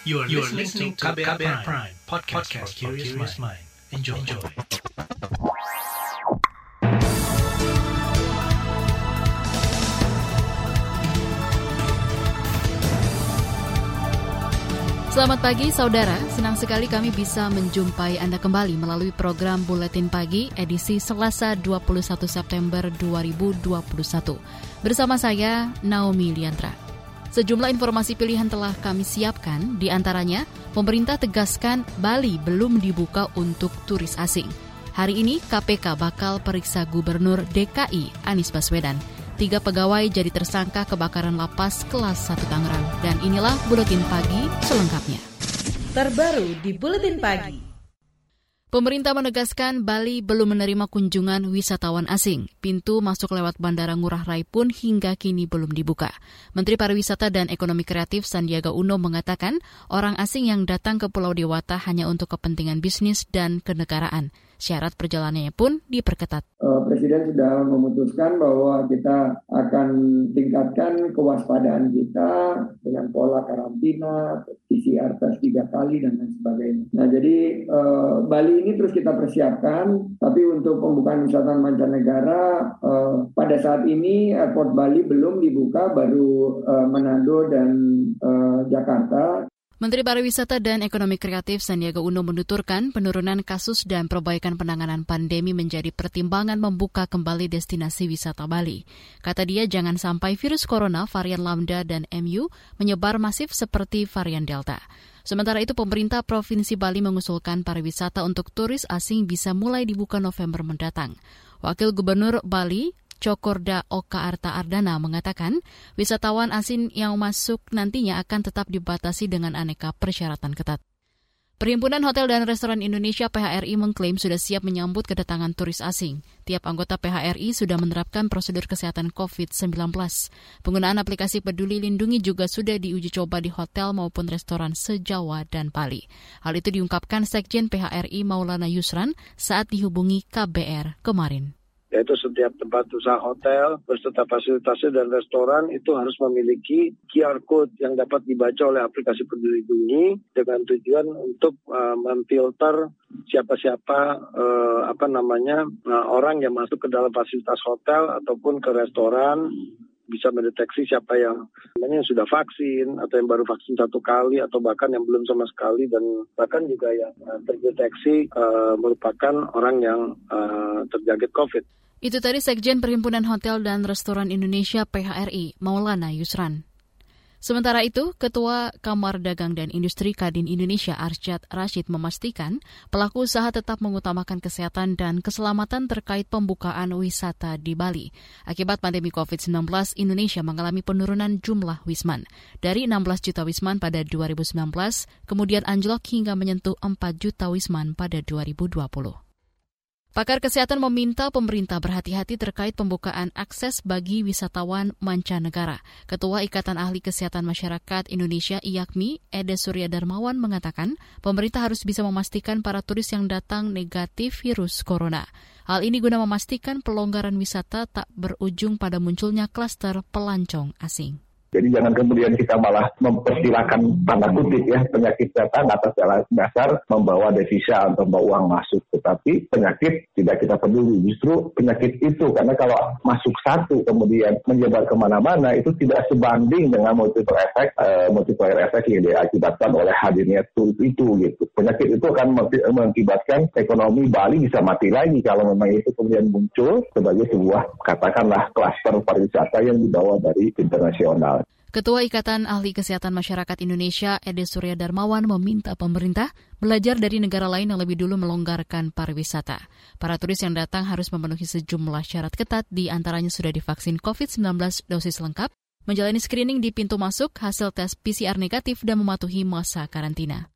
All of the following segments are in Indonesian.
You are, you are listening to KBR, KBR Prime, Prime podcast, podcast for curious mind. Enjoy. Enjoy. Selamat pagi saudara, senang sekali kami bisa menjumpai Anda kembali melalui program Buletin Pagi edisi Selasa 21 September 2021. Bersama saya Naomi Liandra. Sejumlah informasi pilihan telah kami siapkan, di antaranya pemerintah tegaskan Bali belum dibuka untuk turis asing. Hari ini KPK bakal periksa Gubernur DKI Anies Baswedan. Tiga pegawai jadi tersangka kebakaran lapas kelas 1 Tangerang. Dan inilah Buletin Pagi selengkapnya. Terbaru di Buletin Pagi. Pemerintah menegaskan Bali belum menerima kunjungan wisatawan asing. Pintu masuk lewat Bandara Ngurah Rai pun hingga kini belum dibuka. Menteri Pariwisata dan Ekonomi Kreatif Sandiaga Uno mengatakan orang asing yang datang ke Pulau Dewata hanya untuk kepentingan bisnis dan kenegaraan. Syarat perjalanannya pun diperketat. Eh, Presiden sudah memutuskan bahwa kita akan tingkatkan kewaspadaan kita dengan pola karantina, PCR tes tiga kali dan lain sebagainya. Nah jadi eh, Bali ini terus kita persiapkan, tapi untuk pembukaan wisatawan mancanegara eh, pada saat ini airport Bali belum dibuka, baru Manado dan Jakarta. Menteri Pariwisata dan Ekonomi Kreatif Sandiaga Uno menuturkan penurunan kasus dan perbaikan penanganan pandemi menjadi pertimbangan membuka kembali destinasi wisata Bali. Kata dia jangan sampai virus corona varian Lambda dan MU menyebar masif seperti varian Delta. Sementara itu pemerintah Provinsi Bali mengusulkan pariwisata untuk turis asing bisa mulai dibuka November mendatang. Wakil Gubernur Bali, Cokorda Oka Arta Ardana mengatakan wisatawan asing yang masuk nantinya akan tetap dibatasi dengan aneka persyaratan ketat. Perhimpunan Hotel dan Restoran Indonesia PHRI mengklaim sudah siap menyambut kedatangan turis asing. Tiap anggota PHRI sudah menerapkan prosedur kesehatan COVID-19. Penggunaan aplikasi peduli lindungi juga sudah diuji coba di hotel maupun restoran se-Jawa dan Bali. Hal itu diungkapkan Sekjen PHRI Maulana Yusran saat dihubungi KBR kemarin yaitu setiap tempat usaha hotel, beserta fasilitasnya dan restoran itu harus memiliki QR code yang dapat dibaca oleh aplikasi peduli lindungi dengan tujuan untuk uh, memfilter siapa-siapa uh, apa namanya uh, orang yang masuk ke dalam fasilitas hotel ataupun ke restoran bisa mendeteksi siapa yang namanya yang sudah vaksin atau yang baru vaksin satu kali atau bahkan yang belum sama sekali dan bahkan juga yang terdeteksi uh, merupakan orang yang uh, terjangkit COVID. Itu tadi Sekjen Perhimpunan Hotel dan Restoran Indonesia PHRI, Maulana Yusran. Sementara itu, Ketua Kamar Dagang dan Industri Kadin Indonesia Arsyad Rashid memastikan pelaku usaha tetap mengutamakan kesehatan dan keselamatan terkait pembukaan wisata di Bali. Akibat pandemi COVID-19, Indonesia mengalami penurunan jumlah wisman. Dari 16 juta wisman pada 2019, kemudian anjlok hingga menyentuh 4 juta wisman pada 2020. Pakar kesehatan meminta pemerintah berhati-hati terkait pembukaan akses bagi wisatawan mancanegara. Ketua Ikatan Ahli Kesehatan Masyarakat Indonesia IAKMI, Ede Surya Darmawan mengatakan, pemerintah harus bisa memastikan para turis yang datang negatif virus corona. Hal ini guna memastikan pelonggaran wisata tak berujung pada munculnya klaster pelancong asing. Jadi jangan kemudian kita malah mempersilahkan tanda kutip ya penyakit datang atas dasar membawa devisa atau membawa uang masuk. Tetapi penyakit tidak kita peduli. Justru penyakit itu karena kalau masuk satu kemudian menyebar ke mana-mana itu tidak sebanding dengan multiplier efek uh, multiplier efek yang diakibatkan oleh hadirnya turis itu gitu. Penyakit itu akan mengakibatkan ekonomi Bali bisa mati lagi kalau memang itu kemudian muncul sebagai sebuah katakanlah klaster pariwisata yang dibawa dari internasional. Ketua Ikatan Ahli Kesehatan Masyarakat Indonesia, Ede Surya Darmawan, meminta pemerintah belajar dari negara lain yang lebih dulu melonggarkan pariwisata. Para turis yang datang harus memenuhi sejumlah syarat ketat, di antaranya sudah divaksin COVID-19 dosis lengkap, menjalani screening di pintu masuk, hasil tes PCR negatif, dan mematuhi masa karantina.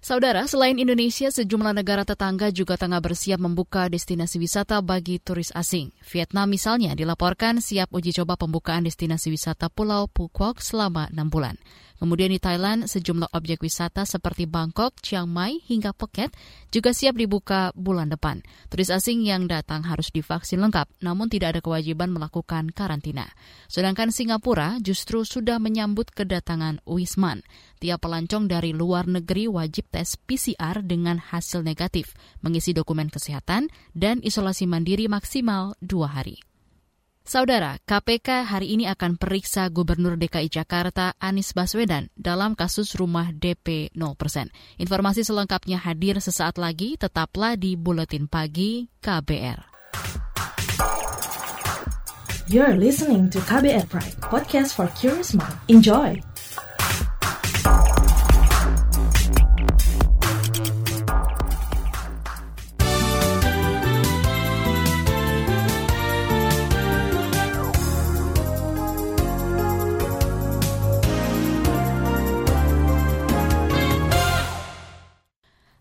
Saudara, selain Indonesia, sejumlah negara tetangga juga tengah bersiap membuka destinasi wisata bagi turis asing. Vietnam misalnya dilaporkan siap uji coba pembukaan destinasi wisata Pulau Phuoc selama enam bulan. Kemudian di Thailand, sejumlah objek wisata seperti Bangkok, Chiang Mai, hingga Phuket juga siap dibuka bulan depan. Turis asing yang datang harus divaksin lengkap, namun tidak ada kewajiban melakukan karantina. Sedangkan Singapura justru sudah menyambut kedatangan Wisman. Tiap pelancong dari luar negeri wajib tes PCR dengan hasil negatif, mengisi dokumen kesehatan, dan isolasi mandiri maksimal dua hari. Saudara, KPK hari ini akan periksa Gubernur DKI Jakarta Anies Baswedan dalam kasus rumah DP 0%. Informasi selengkapnya hadir sesaat lagi, tetaplah di Buletin Pagi KBR. You're listening to KBR Pride, podcast for curious mind. Enjoy!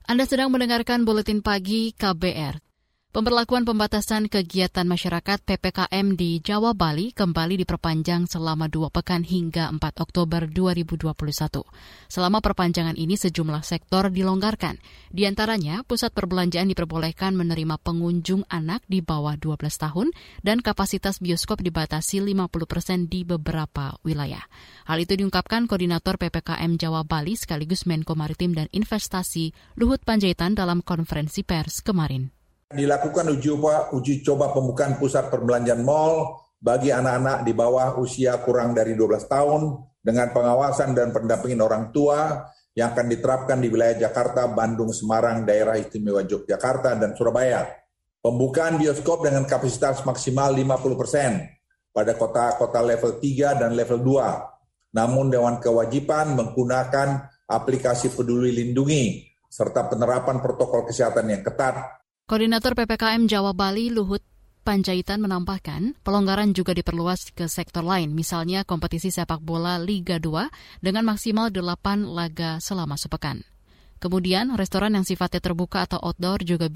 Anda sedang mendengarkan buletin pagi KBR. Pemberlakuan pembatasan kegiatan masyarakat PPKM di Jawa Bali kembali diperpanjang selama dua pekan hingga 4 Oktober 2021. Selama perpanjangan ini sejumlah sektor dilonggarkan. Di antaranya, pusat perbelanjaan diperbolehkan menerima pengunjung anak di bawah 12 tahun dan kapasitas bioskop dibatasi 50 persen di beberapa wilayah. Hal itu diungkapkan Koordinator PPKM Jawa Bali sekaligus Menko Maritim dan Investasi Luhut Panjaitan dalam konferensi pers kemarin. Dilakukan uji coba, uji coba pembukaan pusat perbelanjaan mal bagi anak-anak di bawah usia kurang dari 12 tahun dengan pengawasan dan pendampingan orang tua yang akan diterapkan di wilayah Jakarta, Bandung, Semarang, Daerah Istimewa Yogyakarta, dan Surabaya. Pembukaan bioskop dengan kapasitas maksimal 50 persen pada kota-kota level 3 dan level 2. Namun Dewan Kewajiban menggunakan aplikasi peduli lindungi serta penerapan protokol kesehatan yang ketat Koordinator PPKM Jawa Bali Luhut Panjaitan menambahkan, pelonggaran juga diperluas ke sektor lain, misalnya kompetisi sepak bola Liga 2 dengan maksimal 8 laga selama sepekan. Kemudian, restoran yang sifatnya terbuka atau outdoor juga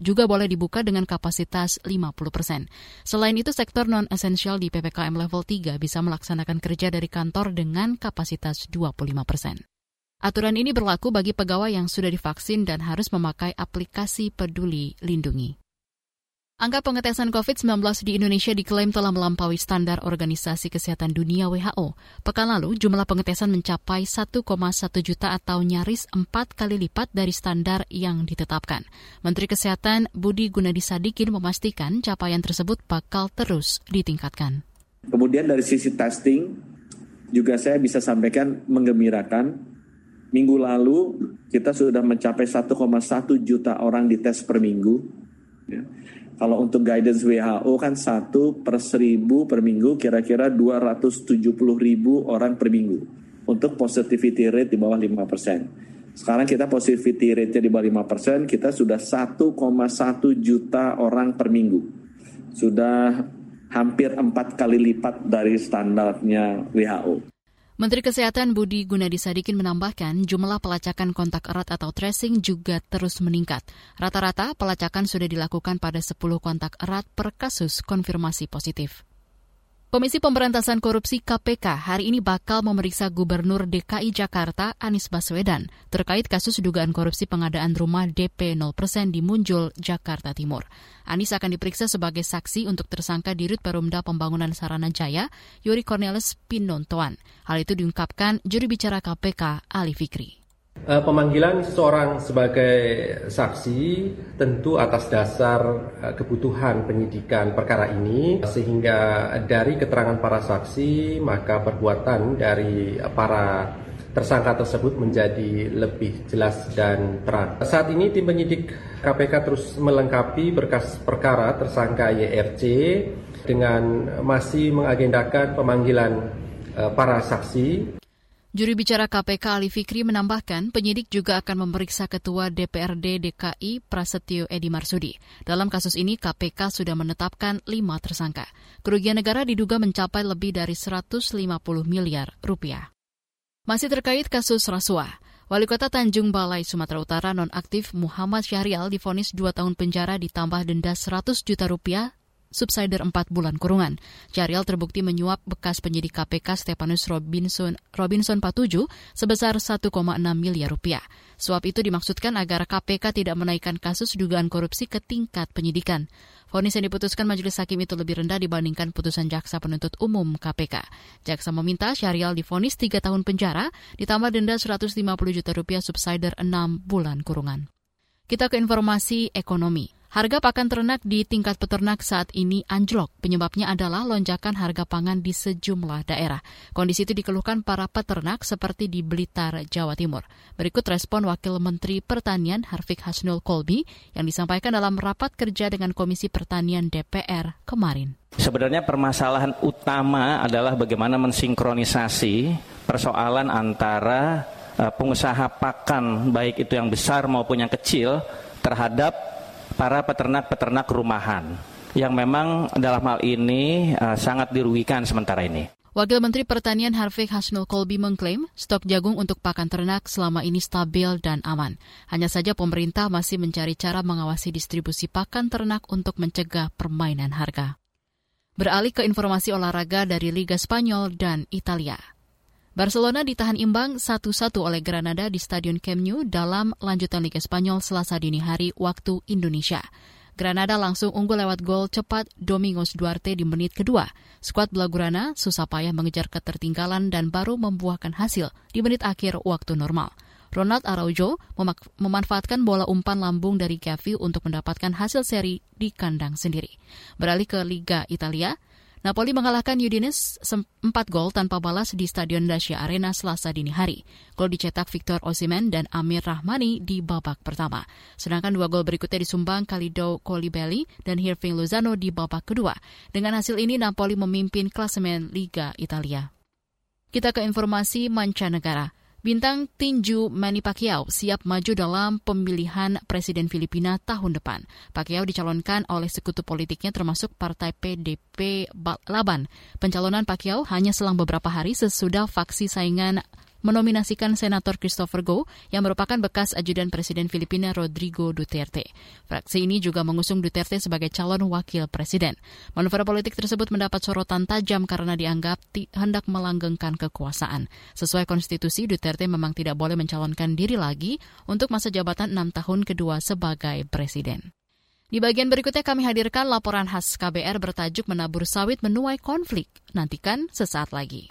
juga boleh dibuka dengan kapasitas 50 persen. Selain itu, sektor non-esensial di PPKM level 3 bisa melaksanakan kerja dari kantor dengan kapasitas 25 persen. Aturan ini berlaku bagi pegawai yang sudah divaksin dan harus memakai aplikasi Peduli Lindungi. Angka pengetesan COVID-19 di Indonesia diklaim telah melampaui standar Organisasi Kesehatan Dunia WHO. Pekan lalu, jumlah pengetesan mencapai 1,1 juta atau nyaris empat kali lipat dari standar yang ditetapkan. Menteri Kesehatan Budi Gunadi Sadikin memastikan capaian tersebut bakal terus ditingkatkan. Kemudian dari sisi testing, juga saya bisa sampaikan menggembirakan Minggu lalu kita sudah mencapai 1,1 juta orang dites per minggu. Ya. Kalau untuk guidance WHO kan satu per seribu per minggu kira-kira 270 ribu orang per minggu. Untuk positivity rate di bawah 5 persen. Sekarang kita positivity rate-nya di bawah 5 persen, kita sudah 1,1 juta orang per minggu. Sudah hampir empat kali lipat dari standarnya WHO. Menteri Kesehatan Budi Gunadi Sadikin menambahkan jumlah pelacakan kontak erat atau tracing juga terus meningkat. Rata-rata pelacakan sudah dilakukan pada 10 kontak erat per kasus konfirmasi positif. Komisi Pemberantasan Korupsi KPK hari ini bakal memeriksa Gubernur DKI Jakarta Anies Baswedan terkait kasus dugaan korupsi pengadaan rumah DP 0% di Munjul, Jakarta Timur. Anies akan diperiksa sebagai saksi untuk tersangka di Rut Perumda Pembangunan Sarana Jaya, Yuri Cornelis Pinontoan. Hal itu diungkapkan juri bicara KPK Ali Fikri. Eh, pemanggilan seseorang sebagai saksi tentu atas dasar eh, kebutuhan penyidikan perkara ini sehingga dari keterangan para saksi maka perbuatan dari para tersangka tersebut menjadi lebih jelas dan terang. Saat ini tim penyidik KPK terus melengkapi berkas perkara tersangka YRC dengan masih mengagendakan pemanggilan eh, para saksi. Juri bicara KPK Ali Fikri menambahkan penyidik juga akan memeriksa Ketua DPRD DKI Prasetyo Edi Marsudi. Dalam kasus ini KPK sudah menetapkan lima tersangka. Kerugian negara diduga mencapai lebih dari 150 miliar rupiah. Masih terkait kasus rasuah, Wali Kota Tanjung Balai, Sumatera Utara nonaktif Muhammad Syahrial difonis dua tahun penjara ditambah denda 100 juta rupiah subsider 4 bulan kurungan. Syahrial terbukti menyuap bekas penyidik KPK Stepanus Robinson, Robinson Patuju sebesar 1,6 miliar rupiah. Suap itu dimaksudkan agar KPK tidak menaikkan kasus dugaan korupsi ke tingkat penyidikan. Fonis yang diputuskan majelis hakim itu lebih rendah dibandingkan putusan jaksa penuntut umum KPK. Jaksa meminta Syahrial difonis 3 tahun penjara, ditambah denda 150 juta rupiah subsider 6 bulan kurungan. Kita ke informasi ekonomi. Harga pakan ternak di tingkat peternak saat ini anjlok. Penyebabnya adalah lonjakan harga pangan di sejumlah daerah. Kondisi itu dikeluhkan para peternak seperti di Blitar, Jawa Timur. Berikut respon Wakil Menteri Pertanian Harfik Hasnul Kolbi yang disampaikan dalam rapat kerja dengan Komisi Pertanian DPR kemarin. Sebenarnya permasalahan utama adalah bagaimana mensinkronisasi persoalan antara uh, pengusaha pakan baik itu yang besar maupun yang kecil terhadap para peternak-peternak rumahan yang memang dalam hal ini uh, sangat dirugikan sementara ini. Wakil Menteri Pertanian Harvey Hasnul Kolbi mengklaim stok jagung untuk pakan ternak selama ini stabil dan aman. Hanya saja pemerintah masih mencari cara mengawasi distribusi pakan ternak untuk mencegah permainan harga. Beralih ke informasi olahraga dari Liga Spanyol dan Italia. Barcelona ditahan imbang 1-1 oleh Granada di Stadion Camp Nou dalam lanjutan Liga Spanyol selasa dini hari waktu Indonesia. Granada langsung unggul lewat gol cepat Domingos Duarte di menit kedua. Skuad Blaugrana susah payah mengejar ketertinggalan dan baru membuahkan hasil di menit akhir waktu normal. Ronald Araujo memanfaatkan bola umpan lambung dari Gavi untuk mendapatkan hasil seri di kandang sendiri. Beralih ke Liga Italia, Napoli mengalahkan Udinese 4 gol tanpa balas di Stadion Dacia Arena selasa dini hari. Gol dicetak Victor Osimhen dan Amir Rahmani di babak pertama. Sedangkan dua gol berikutnya disumbang Kalido Kolibelli dan Hirving Lozano di babak kedua. Dengan hasil ini Napoli memimpin klasemen Liga Italia. Kita ke informasi mancanegara. Bintang tinju Manny Pacquiao siap maju dalam pemilihan Presiden Filipina tahun depan. Pacquiao dicalonkan oleh sekutu politiknya termasuk Partai PDP Laban. Pencalonan Pacquiao hanya selang beberapa hari sesudah faksi saingan menominasikan Senator Christopher Go yang merupakan bekas ajudan Presiden Filipina Rodrigo Duterte. Fraksi ini juga mengusung Duterte sebagai calon wakil presiden. Manuver politik tersebut mendapat sorotan tajam karena dianggap hendak melanggengkan kekuasaan. Sesuai konstitusi, Duterte memang tidak boleh mencalonkan diri lagi untuk masa jabatan enam tahun kedua sebagai presiden. Di bagian berikutnya kami hadirkan laporan khas KBR bertajuk Menabur Sawit Menuai Konflik. Nantikan sesaat lagi.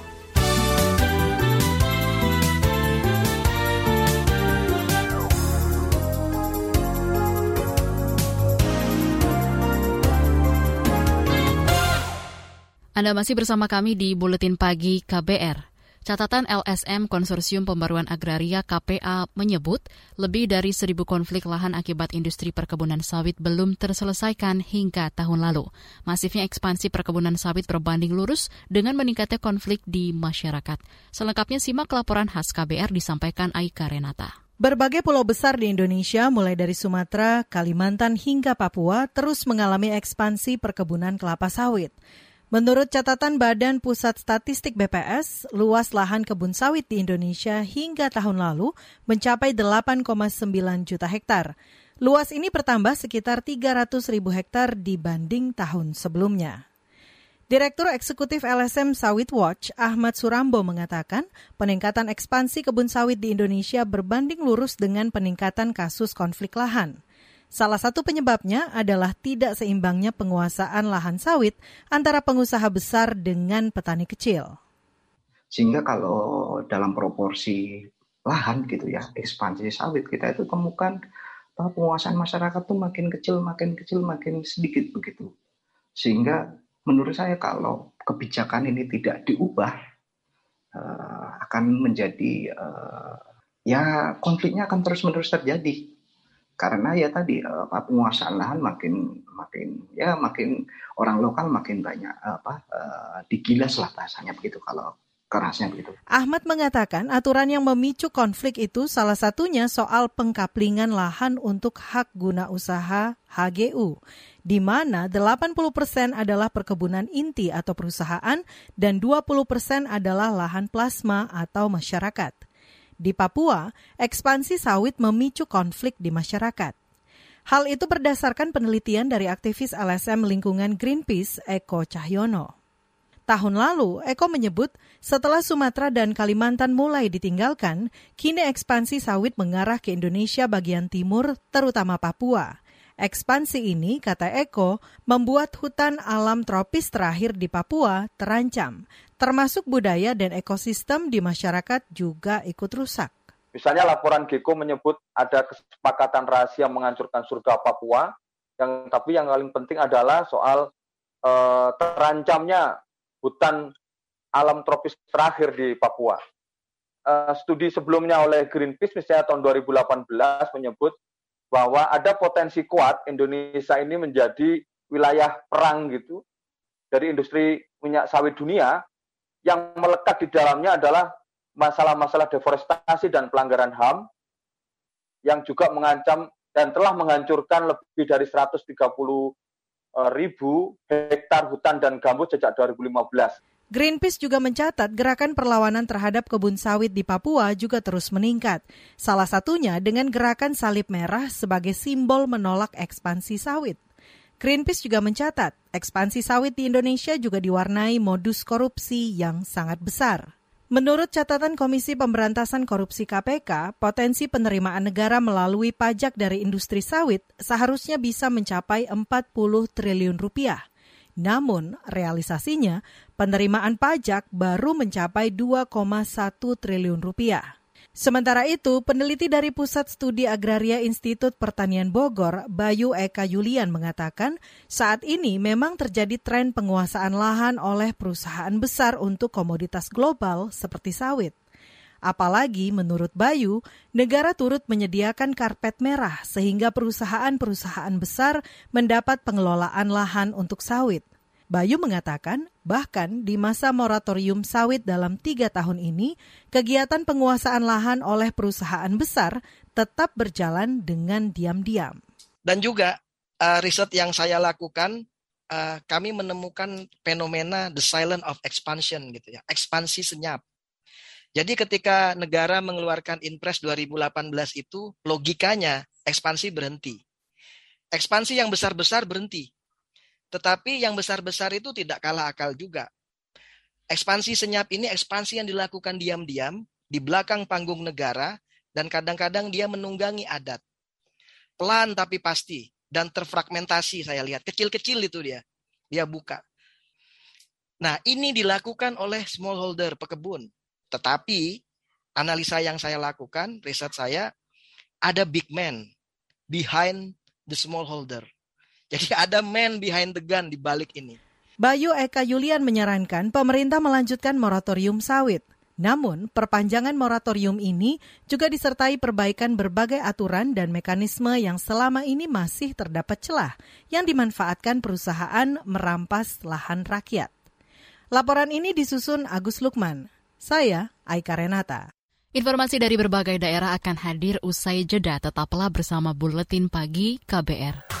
Anda masih bersama kami di Buletin Pagi KBR. Catatan LSM Konsorsium Pembaruan Agraria KPA menyebut lebih dari seribu konflik lahan akibat industri perkebunan sawit belum terselesaikan hingga tahun lalu. Masifnya ekspansi perkebunan sawit berbanding lurus dengan meningkatnya konflik di masyarakat. Selengkapnya simak laporan khas KBR disampaikan Aika Renata. Berbagai pulau besar di Indonesia, mulai dari Sumatera, Kalimantan hingga Papua, terus mengalami ekspansi perkebunan kelapa sawit. Menurut catatan Badan Pusat Statistik BPS, luas lahan kebun sawit di Indonesia hingga tahun lalu mencapai 8,9 juta hektar. Luas ini bertambah sekitar 300 ribu hektar dibanding tahun sebelumnya. Direktur Eksekutif LSM Sawit Watch, Ahmad Surambo mengatakan, peningkatan ekspansi kebun sawit di Indonesia berbanding lurus dengan peningkatan kasus konflik lahan. Salah satu penyebabnya adalah tidak seimbangnya penguasaan lahan sawit antara pengusaha besar dengan petani kecil. Sehingga kalau dalam proporsi lahan gitu ya, ekspansi sawit kita itu temukan bahwa penguasaan masyarakat tuh makin kecil, makin kecil, makin sedikit begitu. Sehingga menurut saya kalau kebijakan ini tidak diubah uh, akan menjadi uh, ya konfliknya akan terus menerus terjadi karena ya tadi uh, penguasaan lahan makin makin ya makin orang lokal makin banyak apa uh, digilas lah bahasanya begitu kalau kerasnya begitu. Ahmad mengatakan aturan yang memicu konflik itu salah satunya soal pengkaplingan lahan untuk hak guna usaha HGU, di mana 80 persen adalah perkebunan inti atau perusahaan dan 20 persen adalah lahan plasma atau masyarakat. Di Papua, ekspansi sawit memicu konflik di masyarakat. Hal itu berdasarkan penelitian dari aktivis LSM lingkungan Greenpeace Eko Cahyono. Tahun lalu, Eko menyebut setelah Sumatera dan Kalimantan mulai ditinggalkan, kini ekspansi sawit mengarah ke Indonesia bagian timur, terutama Papua. Ekspansi ini, kata Eko, membuat hutan alam tropis terakhir di Papua terancam, termasuk budaya dan ekosistem di masyarakat juga ikut rusak. Misalnya laporan GECO menyebut ada kesepakatan rahasia menghancurkan surga Papua, yang tapi yang paling penting adalah soal eh, terancamnya hutan alam tropis terakhir di Papua. Uh, studi sebelumnya oleh Greenpeace misalnya tahun 2018 menyebut bahwa ada potensi kuat Indonesia ini menjadi wilayah perang gitu dari industri minyak sawit dunia yang melekat di dalamnya adalah masalah-masalah deforestasi dan pelanggaran HAM yang juga mengancam dan telah menghancurkan lebih dari 130 Eh, ribu hektar hutan dan gambut sejak 2015. Greenpeace juga mencatat gerakan perlawanan terhadap kebun sawit di Papua juga terus meningkat. Salah satunya dengan gerakan salib merah sebagai simbol menolak ekspansi sawit. Greenpeace juga mencatat ekspansi sawit di Indonesia juga diwarnai modus korupsi yang sangat besar. Menurut catatan Komisi Pemberantasan Korupsi KPK, potensi penerimaan negara melalui pajak dari industri sawit seharusnya bisa mencapai 40 triliun rupiah. Namun, realisasinya penerimaan pajak baru mencapai 2,1 triliun rupiah. Sementara itu, peneliti dari Pusat Studi Agraria Institut Pertanian Bogor, Bayu Eka Yulian mengatakan, saat ini memang terjadi tren penguasaan lahan oleh perusahaan besar untuk komoditas global seperti sawit. Apalagi menurut Bayu, negara turut menyediakan karpet merah sehingga perusahaan-perusahaan besar mendapat pengelolaan lahan untuk sawit. Bayu mengatakan, bahkan di masa moratorium sawit dalam tiga tahun ini, kegiatan penguasaan lahan oleh perusahaan besar tetap berjalan dengan diam-diam. Dan juga uh, riset yang saya lakukan, uh, kami menemukan fenomena the silent of expansion gitu ya, ekspansi senyap. Jadi ketika negara mengeluarkan Inpres 2018 itu logikanya ekspansi berhenti. Ekspansi yang besar-besar berhenti. Tetapi yang besar-besar itu tidak kalah akal juga. Ekspansi senyap ini ekspansi yang dilakukan diam-diam di belakang panggung negara dan kadang-kadang dia menunggangi adat. Pelan tapi pasti dan terfragmentasi saya lihat. Kecil-kecil itu dia. Dia buka. Nah, ini dilakukan oleh smallholder pekebun. Tetapi analisa yang saya lakukan, riset saya, ada big man behind the smallholder. Jadi ada man behind the gun di balik ini. Bayu Eka Yulian menyarankan pemerintah melanjutkan moratorium sawit. Namun, perpanjangan moratorium ini juga disertai perbaikan berbagai aturan dan mekanisme yang selama ini masih terdapat celah yang dimanfaatkan perusahaan merampas lahan rakyat. Laporan ini disusun Agus Lukman. Saya Aika Renata. Informasi dari berbagai daerah akan hadir usai jeda. Tetaplah bersama Buletin Pagi KBR.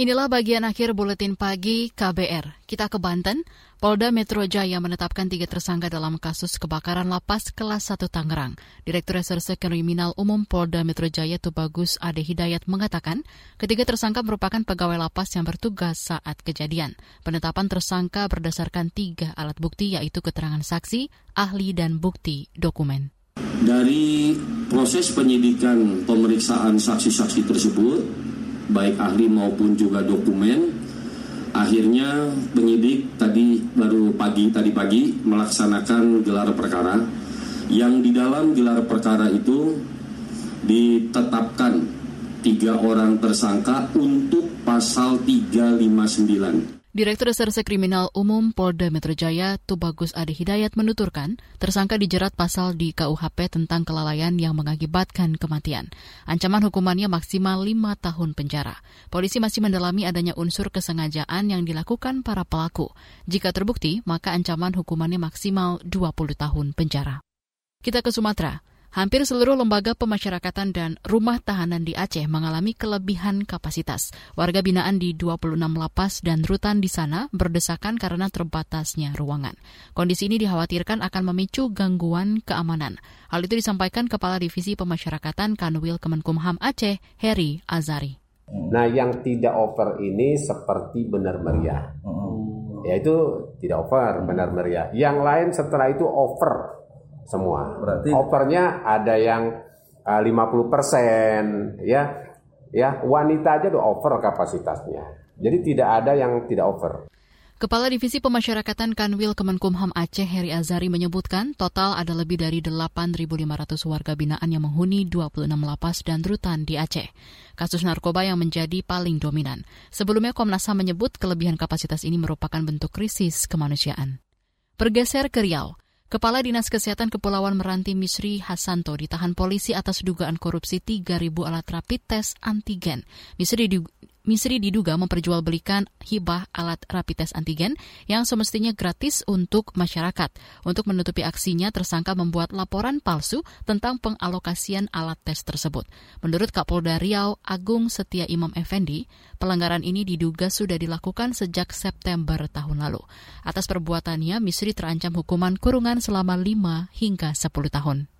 Inilah bagian akhir buletin pagi KBR. Kita ke Banten. Polda Metro Jaya menetapkan tiga tersangka dalam kasus kebakaran lapas kelas 1 Tangerang. Direktur Reserse Kriminal Umum Polda Metro Jaya Tubagus Ade Hidayat mengatakan, ketiga tersangka merupakan pegawai lapas yang bertugas saat kejadian. Penetapan tersangka berdasarkan tiga alat bukti yaitu keterangan saksi, ahli, dan bukti dokumen. Dari proses penyidikan pemeriksaan saksi-saksi tersebut, baik ahli maupun juga dokumen, akhirnya penyidik tadi baru pagi tadi pagi melaksanakan gelar perkara. Yang di dalam gelar perkara itu ditetapkan tiga orang tersangka untuk pasal 359 Direktur Reserse Kriminal Umum Polda Metro Jaya, Tubagus Adi Hidayat menuturkan, tersangka dijerat pasal di KUHP tentang kelalaian yang mengakibatkan kematian. Ancaman hukumannya maksimal lima tahun penjara. Polisi masih mendalami adanya unsur kesengajaan yang dilakukan para pelaku. Jika terbukti, maka ancaman hukumannya maksimal 20 tahun penjara. Kita ke Sumatera. Hampir seluruh lembaga pemasyarakatan dan rumah tahanan di Aceh mengalami kelebihan kapasitas. Warga binaan di 26 lapas dan rutan di sana berdesakan karena terbatasnya ruangan. Kondisi ini dikhawatirkan akan memicu gangguan keamanan. Hal itu disampaikan Kepala Divisi Pemasyarakatan Kanwil Kemenkumham Aceh, Heri Azari. Nah, yang tidak over ini seperti benar meriah. Ya itu tidak over, benar meriah. Yang lain setelah itu over semua. Berarti overnya ada yang uh, 50% ya. Ya, wanita aja udah over kapasitasnya. Jadi tidak ada yang tidak over. Kepala Divisi Pemasyarakatan Kanwil Kemenkumham Aceh Heri Azari menyebutkan total ada lebih dari 8.500 warga binaan yang menghuni 26 lapas dan rutan di Aceh. Kasus narkoba yang menjadi paling dominan. Sebelumnya Komnas HAM menyebut kelebihan kapasitas ini merupakan bentuk krisis kemanusiaan. Bergeser ke Riau. Kepala Dinas Kesehatan Kepulauan Meranti Misri Hasanto ditahan polisi atas dugaan korupsi 3.000 alat rapid test antigen. Misri Misri diduga memperjualbelikan hibah alat rapid test antigen yang semestinya gratis untuk masyarakat. Untuk menutupi aksinya, tersangka membuat laporan palsu tentang pengalokasian alat tes tersebut. Menurut Kapolda Riau Agung Setia Imam Effendi, pelanggaran ini diduga sudah dilakukan sejak September tahun lalu. Atas perbuatannya, Misri terancam hukuman kurungan selama 5 hingga 10 tahun.